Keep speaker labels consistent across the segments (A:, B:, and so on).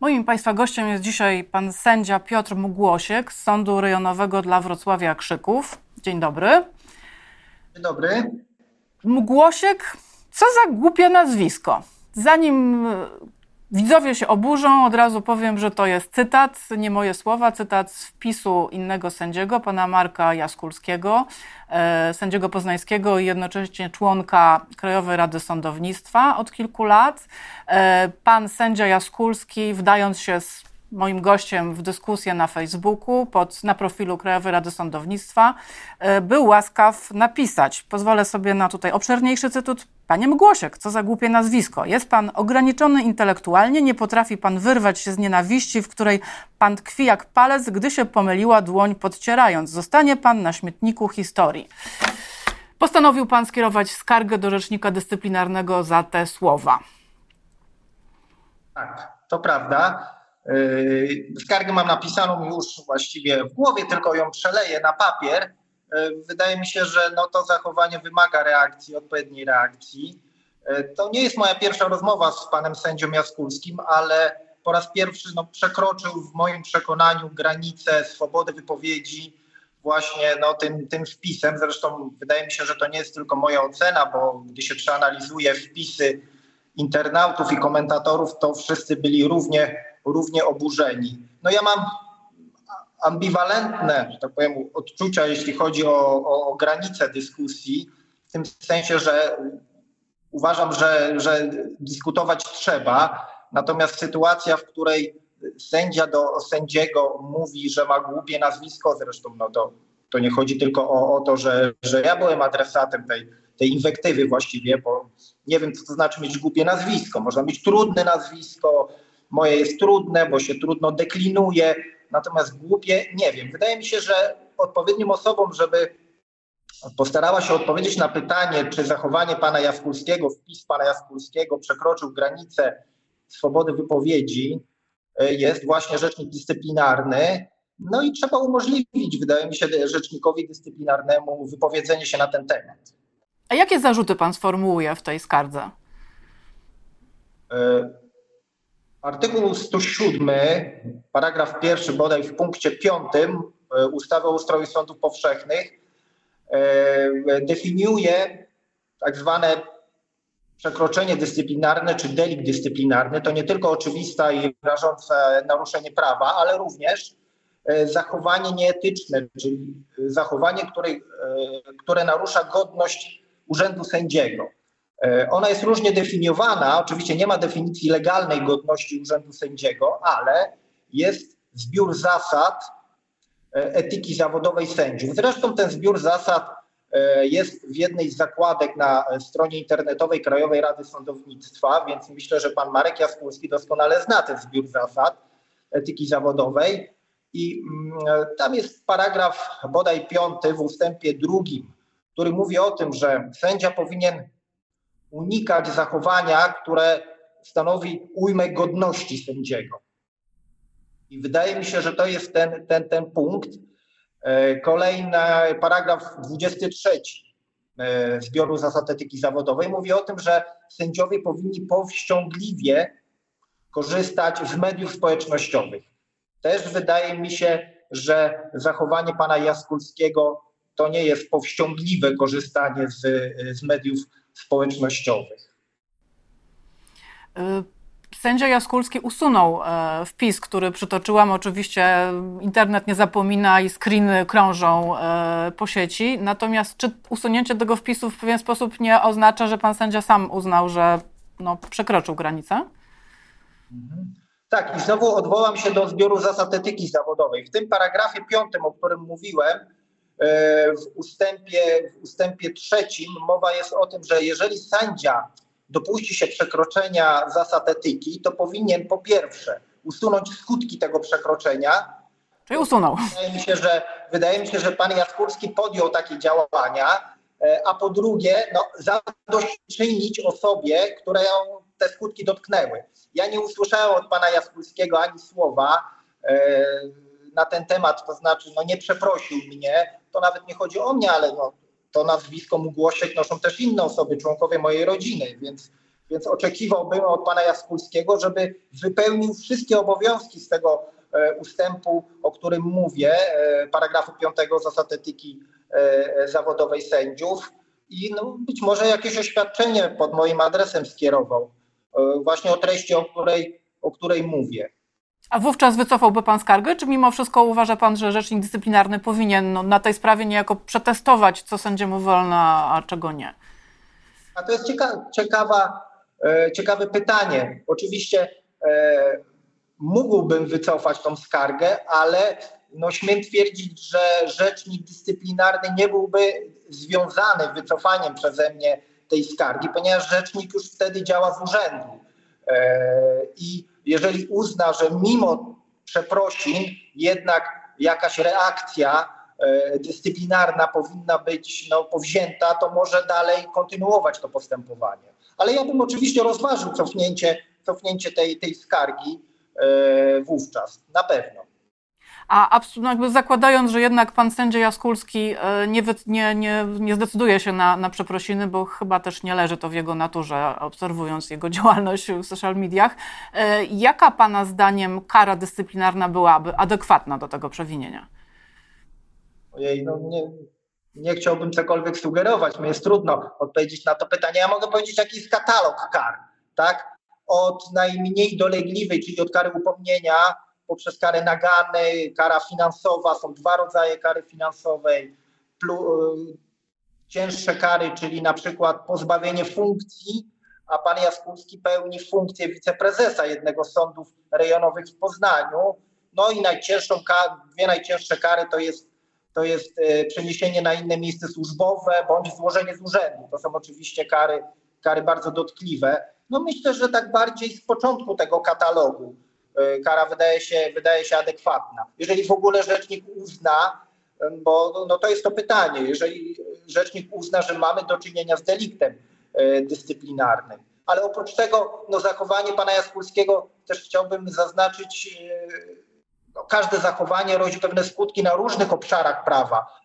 A: Moim Państwa gościem jest dzisiaj pan sędzia Piotr Mgłosiek z Sądu Rejonowego dla Wrocławia Krzyków. Dzień dobry.
B: Dzień dobry.
A: Mgłosiek, co za głupie nazwisko. Zanim Widzowie się oburzą, od razu powiem, że to jest cytat, nie moje słowa, cytat z wpisu innego sędziego, pana Marka Jaskulskiego, e, sędziego poznańskiego i jednocześnie członka Krajowej Rady Sądownictwa od kilku lat. E, pan sędzia Jaskulski, wdając się z moim gościem w dyskusję na Facebooku, pod, na profilu Krajowej Rady Sądownictwa, e, był łaskaw napisać. Pozwolę sobie na tutaj obszerniejszy cytat. Panie Mgłosiek, co za głupie nazwisko. Jest pan ograniczony intelektualnie, nie potrafi pan wyrwać się z nienawiści, w której pan tkwi jak palec, gdy się pomyliła dłoń podcierając. Zostanie pan na śmietniku historii. Postanowił pan skierować skargę do rzecznika dyscyplinarnego za te słowa.
B: Tak, to prawda. Yy, skargę mam napisaną już właściwie w głowie, tylko ją przeleję na papier. Yy, wydaje mi się, że no to zachowanie wymaga reakcji, odpowiedniej reakcji. Yy, to nie jest moja pierwsza rozmowa z panem sędzią Jaskulskim, ale po raz pierwszy no, przekroczył w moim przekonaniu granicę swobody wypowiedzi właśnie no, tym, tym wpisem. Zresztą wydaje mi się, że to nie jest tylko moja ocena, bo gdy się przeanalizuje wpisy internautów i komentatorów, to wszyscy byli równie równie oburzeni. No ja mam ambiwalentne, że tak powiem, odczucia, jeśli chodzi o, o, o granice dyskusji, w tym sensie, że uważam, że, że dyskutować trzeba, natomiast sytuacja, w której sędzia do sędziego mówi, że ma głupie nazwisko, zresztą no to, to nie chodzi tylko o, o to, że, że ja byłem adresatem tej, tej inwektywy właściwie, bo nie wiem, co to znaczy mieć głupie nazwisko. Można mieć trudne nazwisko, moje jest trudne, bo się trudno deklinuje, natomiast głupie nie wiem. Wydaje mi się, że odpowiednim osobom, żeby postarała się odpowiedzieć na pytanie, czy zachowanie pana Jaskulskiego, wpis pana Jaskulskiego przekroczył granicę swobody wypowiedzi, e, jest właśnie rzecznik dyscyplinarny. No i trzeba umożliwić, wydaje mi się, rzecznikowi dyscyplinarnemu wypowiedzenie się na ten temat.
A: A jakie zarzuty pan sformułuje w tej skardze?
B: Artykuł 107, paragraf pierwszy bodaj w punkcie piątym e, ustawy o ustroju sądów powszechnych e, definiuje tak zwane przekroczenie dyscyplinarne czy delikt dyscyplinarny. To nie tylko oczywiste i rażące naruszenie prawa, ale również e, zachowanie nieetyczne, czyli zachowanie, które, które narusza godność urzędu sędziego. E, ona jest różnie definiowana. Oczywiście nie ma definicji legalnej godności urzędu sędziego, ale jest zbiór zasad e, etyki zawodowej sędziów. Zresztą ten zbiór zasad e, jest w jednej z zakładek na stronie internetowej Krajowej Rady Sądownictwa, więc myślę, że pan Marek Jaskólski doskonale zna ten zbiór zasad etyki zawodowej. I mm, tam jest paragraf bodaj piąty w ustępie drugim, który mówi o tym, że sędzia powinien unikać zachowania, które stanowi ujmę godności sędziego. I wydaje mi się, że to jest ten, ten, ten punkt. E, kolejny paragraf 23 e, zbioru zasad etyki zawodowej mówi o tym, że sędziowie powinni powściągliwie korzystać z mediów społecznościowych. Też wydaje mi się, że zachowanie pana Jaskulskiego to nie jest powściągliwe korzystanie z, z mediów społecznościowych.
A: Y, sędzia Jaskulski usunął e, wpis, który przytoczyłam. Oczywiście internet nie zapomina i screeny krążą e, po sieci. Natomiast czy usunięcie tego wpisu w pewien sposób nie oznacza, że pan sędzia sam uznał, że no, przekroczył granicę?
B: Mhm. Tak, i znowu odwołam się do zbioru zasad etyki zawodowej. W tym paragrafie piątym, o którym mówiłem, E, w ustępie, w ustępie trzecim mowa jest o tym, że jeżeli sędzia dopuści się przekroczenia zasad etyki, to powinien po pierwsze usunąć skutki tego przekroczenia.
A: Czyli usunął.
B: Wydaje mi się, że, wydaje mi się, że pan Jaskurski podjął takie działania, e, a po drugie no, zadośćuczynić osobie, które ją te skutki dotknęły. Ja nie usłyszałem od pana Jaskurskiego ani słowa e, na ten temat, to znaczy no, nie przeprosił mnie, to nawet nie chodzi o mnie, ale no, to nazwisko Mgłosiek noszą też inne osoby, członkowie mojej rodziny, więc Więc oczekiwałbym od pana Jaskulskiego, żeby wypełnił wszystkie obowiązki z tego e, ustępu, o którym mówię, e, paragrafu 5 zasad etyki e, zawodowej sędziów i no, być może jakieś oświadczenie pod moim adresem skierował właśnie o treści, o której, o której mówię.
A: A wówczas wycofałby pan skargę, czy mimo wszystko uważa pan, że rzecznik dyscyplinarny powinien no, na tej sprawie niejako przetestować, co sędziemu wolno, a czego nie?
B: A to jest cieka ciekawa, e, ciekawe pytanie. Oczywiście e, mógłbym wycofać tą skargę, ale no, śmiem twierdzić, że rzecznik dyscyplinarny nie byłby związany wycofaniem przeze mnie tej skargi, ponieważ rzecznik już wtedy działa z urzędu. E, I jeżeli uzna, że mimo przeprosin jednak jakaś reakcja e, dyscyplinarna powinna być no, powzięta, to może dalej kontynuować to postępowanie. Ale ja bym oczywiście rozważył cofnięcie, cofnięcie tej, tej skargi e, wówczas, na pewno.
A: A no jakby zakładając, że jednak pan sędzia Jaskulski e, nie, nie, nie, nie zdecyduje się na, na przeprosiny, bo chyba też nie leży to w jego naturze, obserwując jego działalność w social mediach, e, jaka pana zdaniem kara dyscyplinarna byłaby adekwatna do tego przewinienia?
B: Ojej, no nie, nie chciałbym cokolwiek sugerować, mi jest trudno odpowiedzieć na to pytanie. Ja mogę powiedzieć, jaki jest katalog kar, tak? Od najmniej dolegliwej, czyli od kary upomnienia, poprzez karę nagany, kara finansowa, są dwa rodzaje kary finansowej, y, cięższe kary, czyli na przykład pozbawienie funkcji, a pan Jaskulski pełni funkcję wiceprezesa jednego z sądów rejonowych w Poznaniu. No i najcięższą, dwie najcięższe kary to jest, to jest y, przeniesienie na inne miejsce służbowe bądź złożenie z urzędu. To są oczywiście kary, kary bardzo dotkliwe. No myślę, że tak bardziej z początku tego katalogu kara wydaje się, wydaje się adekwatna. Jeżeli w ogóle rzecznik uzna, bo no to jest to pytanie, jeżeli rzecznik uzna, że mamy do czynienia z deliktem e, dyscyplinarnym. Ale oprócz tego no, zachowanie pana Jaskulskiego też chciałbym zaznaczyć, e, no, każde zachowanie rodzi pewne skutki na różnych obszarach prawa.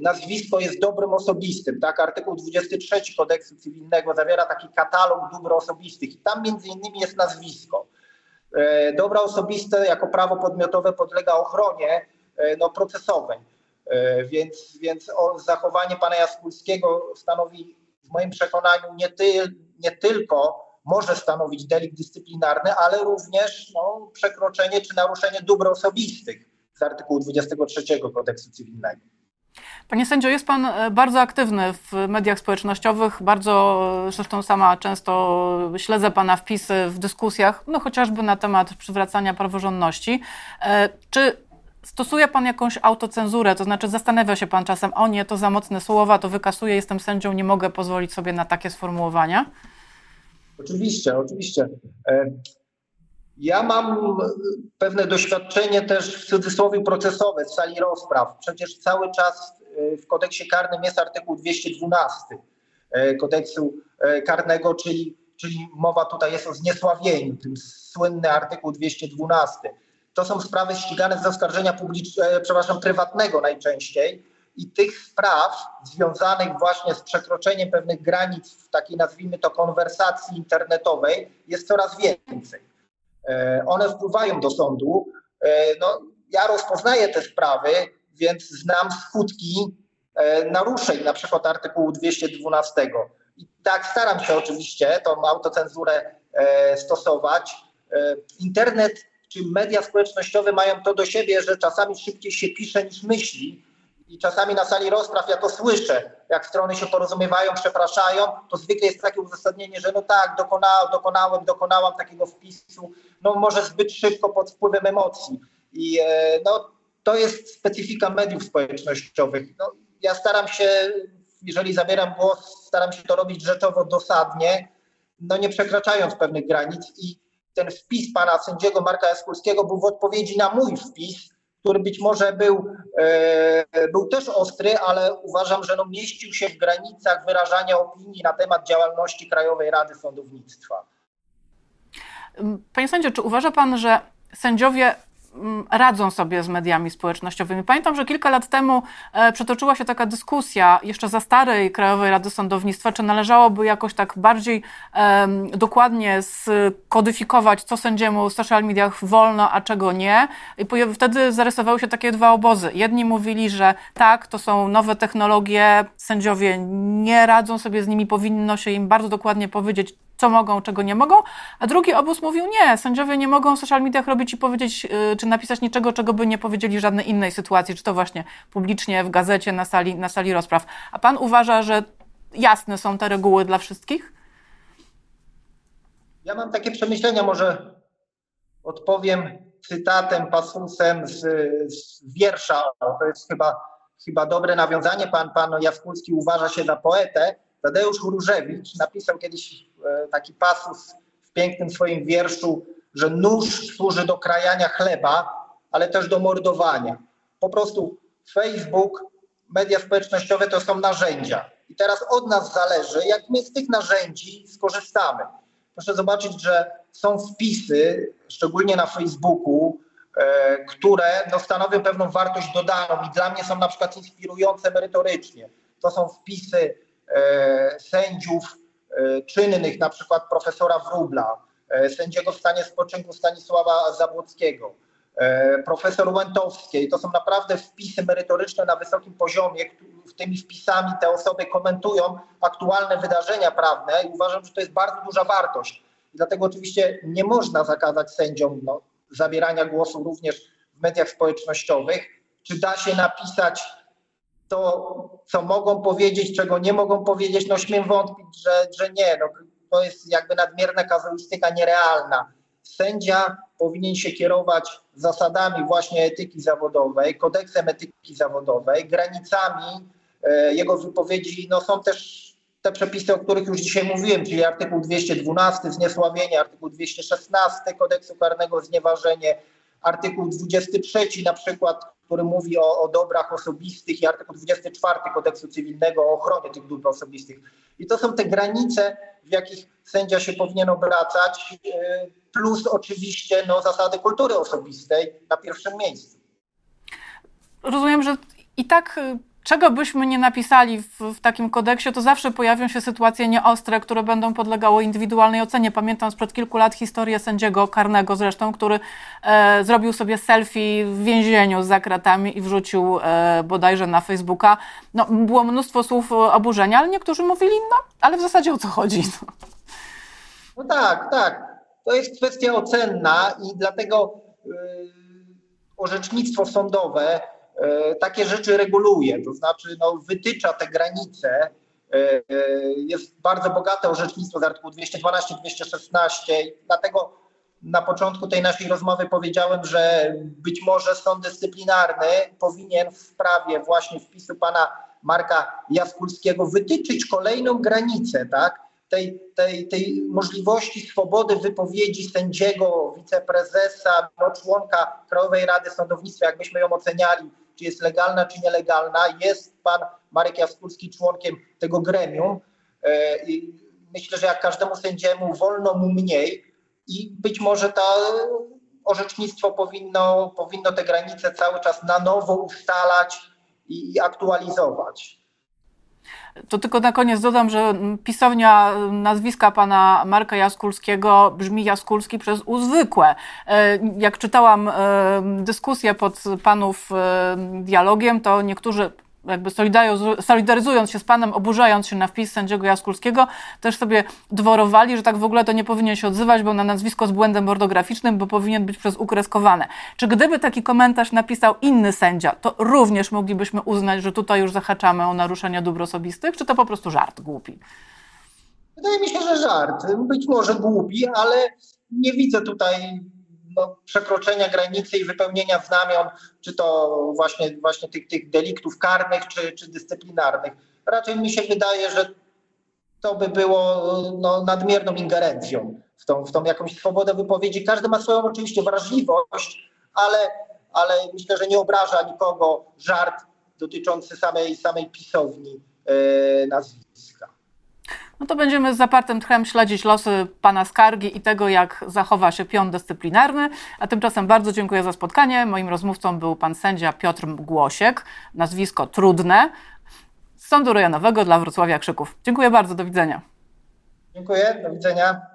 B: Nazwisko jest dobrem osobistym, tak? Artykuł 23 kodeksu cywilnego zawiera taki katalog dóbr osobistych i tam między innymi jest nazwisko. E, dobra osobiste jako prawo podmiotowe podlega ochronie e, no, procesowej. E, więc, więc zachowanie pana Jaskulskiego stanowi w moim przekonaniu nie, ty, nie tylko może stanowić delikt dyscyplinarny, ale również no, przekroczenie czy naruszenie dóbr osobistych z artykułu 23 kodeksu cywilnego.
A: Panie sędzio, jest Pan e, bardzo aktywny w mediach społecznościowych, bardzo, e, zresztą sama często śledzę Pana wpisy w dyskusjach, no chociażby na temat przywracania praworządności. E, czy stosuje Pan jakąś autocenzurę, to znaczy zastanawia się Pan czasem, o nie, to za mocne słowa, to wykasuję, jestem sędzią, nie mogę pozwolić sobie na takie sformułowania?
B: Oczywiście, oczywiście. Ja mam pewne doświadczenie też w cudzysłowie procesowe z sali rozpraw. Przecież cały czas w kodeksie karnym jest artykuł 212 e, kodeksu e, karnego, czyli, czyli mowa tutaj jest o zniesławieniu, tym słynny artykuł 212. To są sprawy ścigane z zaskarżenia publicznego, przepraszam, prywatnego najczęściej i tych spraw związanych właśnie z przekroczeniem pewnych granic w takiej nazwijmy to konwersacji internetowej jest coraz więcej. E, one wpływają do sądu. E, no, ja rozpoznaję te sprawy, więc znam skutki e, naruszeń, na przykład artykułu 212. I tak staram się oczywiście tą autocenzurę stosować. Internet czy media społecznościowe mają to do siebie, że czasami szybciej się pisze niż myśli i czasami na sali rozpraw ja to słyszę, jak strony się porozumiewają, przepraszają, to zwykle jest takie uzasadnienie, że no tak, dokonałem, dokonałem, dokonałam takiego wpisu, no może zbyt szybko pod wpływem emocji. I e, no, to jest specyfika mediów społecznościowych. No, ja staram się, jeżeli zabieram głos, staram się to robić rzeczowo, dosadnie, no nie przekraczając pewnych granic i ten wpis pana sędziego Marka Jaskulskiego był w odpowiedzi na mój wpis, który być może był, e, był też ostry, ale uważam, że no mieścił się w granicach wyrażania opinii na temat działalności Krajowej Rady Sądownictwa.
A: Panie sędzio, czy uważa pan, że sędziowie radzą sobie z mediami społecznościowymi. Pamiętam, że kilka lat temu e, przetoczyła się taka dyskusja jeszcze za starej Krajowej Rady Sądownictwa, czy należałoby jakoś tak bardziej dokładnie skodyfikować, co sędziemu w social mediach wolno, a czego nie. I wtedy zarysowały się takie dwa obozy. Jedni mówili, że tak, to są nowe technologie, sędziowie nie radzą sobie z nimi, powinno się im bardzo dokładnie powiedzieć, co mogą, czego nie mogą, a drugi obóz mówił, nie, sędziowie nie mogą w social mediach robić i powiedzieć, y, czy napisać niczego, czego by nie powiedzieli w żadnej innej sytuacji, czy to właśnie publicznie, w gazecie, na sali, na sali rozpraw. A pan uważa, że jasne są te reguły dla wszystkich?
B: Ja mam takie przemyślenia, może odpowiem cytatem, pasusem z, z wiersza. To jest chyba, chyba dobre nawiązanie. Pan, pan Jaskulski uważa się za poetę. Tadeusz Różewicz napisał kiedyś e, taki pasus w pięknym swoim wierszu, że nóż służy do krajania chleba, ale też do mordowania. Po prostu Facebook, media społecznościowe to są narzędzia. I teraz od nas zależy, jak my z tych narzędzi skorzystamy. Proszę zobaczyć, że są wpisy, szczególnie na Facebooku, e, które no, stanowią pewną wartość dodaną i dla mnie są na przykład inspirujące merytorycznie. To są wpisy sędziów e, czynnych, na przykład profesora Wróbla, sędziego w stanie spoczynku Stanisława Zabłockiego, profesor Łętowskiej. To są naprawdę wpisy merytoryczne na wysokim poziomie. Tymi wpisami te osoby komentują aktualne wydarzenia prawne i uważam, że to jest bardzo duża wartość. Dlatego oczywiście nie można zakazać sędziom no, zabierania głosu również w mediach społecznościowych. Czy da się napisać to, co mogą powiedzieć, czego nie mogą powiedzieć? No śmiem wątpić, że, że nie. No, to jest jakby nadmierna kazuistyka nierealna. Sędzia powinien się kierować zasadami właśnie etyki zawodowej, kodeksem etyki zawodowej, granicami e, jego wypowiedzi no, są też te przepisy, o których już dzisiaj mówiłem, czyli artykuł 212 zniesławienie, artykuł 216 kodeksu karnego znieważenie, artykuł 23 na przykład, który mówi o, o dobrach osobistych i artykuł 24 kodeksu cywilnego o ochronie tych dóbr osobistych. I to są te granice, w jakich sędzia się powinien obracać, y, plus oczywiście no, zasady kultury osobistej na pierwszym miejscu.
A: Rozumiem, że i tak y, czego byśmy nie napisali w, w, takim kodeksie, to zawsze pojawią się sytuacje nieostre, które będą podlegały indywidualnej ocenie. Pamiętam sprzed kilku lat historię sędziego karnego zresztą, który e, zrobił sobie selfie w więzieniu za kratami i wrzucił e, bodajże na Facebooka. No, było mnóstwo słów oburzenia, ale niektórzy mówili, no, ale w zasadzie o co chodzi?
B: No, no tak, tak. To jest kwestia ocenna i dlatego yy, orzecznictwo sądowe E, takie rzeczy reguluje, to znaczy no, wytycza te granice. E, e, jest bardzo bogate orzecznictwo z artykułu 212, 216, dlatego na początku tej naszej rozmowy powiedziałem, że być może sąd dyscyplinarny powinien w sprawie właśnie wpisu pana Marka Jaskulskiego wytyczyć kolejną granicę, tak? tej, tej, tej możliwości swobody wypowiedzi sędziego, wiceprezesa, no, członka Krajowej Rady Sądownictwa, jakbyśmy ją oceniali, czy jest legalna, czy nielegalna. Jest pan Marek Jaskulski członkiem tego gremium. E, I myślę, że jak każdemu sędziemu wolno mu mniej i być może to orzecznictwo powinno, powinno te granice cały czas na nowo ustalać i aktualizować.
A: To tylko na koniec dodam, że pisownia nazwiska pana Marka Jaskulskiego brzmi Jaskulski przez uzwykłe. E, jak czytałam e, dyskusję pod panów e, dialogiem, to niektórzy jakby solidaryzując się z panem, oburzając się na wpis sędziego Jaskulskiego, też sobie dworowali, że tak w ogóle to nie powinien się odzywać, bo na nazwisko z błędem ortograficznym, bo powinien być przez ukreskowane. Czy gdyby taki komentarz napisał inny sędzia, to również moglibyśmy uznać, że tutaj już zahaczamy o naruszenie dóbr osobistych, czy to po prostu żart głupi?
B: Wydaje mi się, że żart. Być może głupi, ale nie widzę tutaj no, przekroczenia granicy i wypełnienia znamion, czy to właśnie, właśnie tych, tych deliktów karnych, czy, czy dyscyplinarnych. Raczej mi się wydaje, że to by było no, nadmierną ingerencją w tą, w tą jakąś swobodę wypowiedzi. Każdy ma swoją oczywiście wrażliwość, ale, ale myślę, że nie obraża nikogo żart dotyczący samej, samej pisowni e, nazwiska.
A: No to będziemy z zapartym tchem śledzić losy pana skargi i tego, jak zachowa się pion dyscyplinarny. A tymczasem bardzo dziękuję za spotkanie. Moim rozmówcą był pan sędzia Piotr Głosiek, nazwisko trudne, z Sądu Rejonowego dla Wrocławia Krzyków. Dziękuję bardzo, do widzenia.
B: Dziękuję, do widzenia.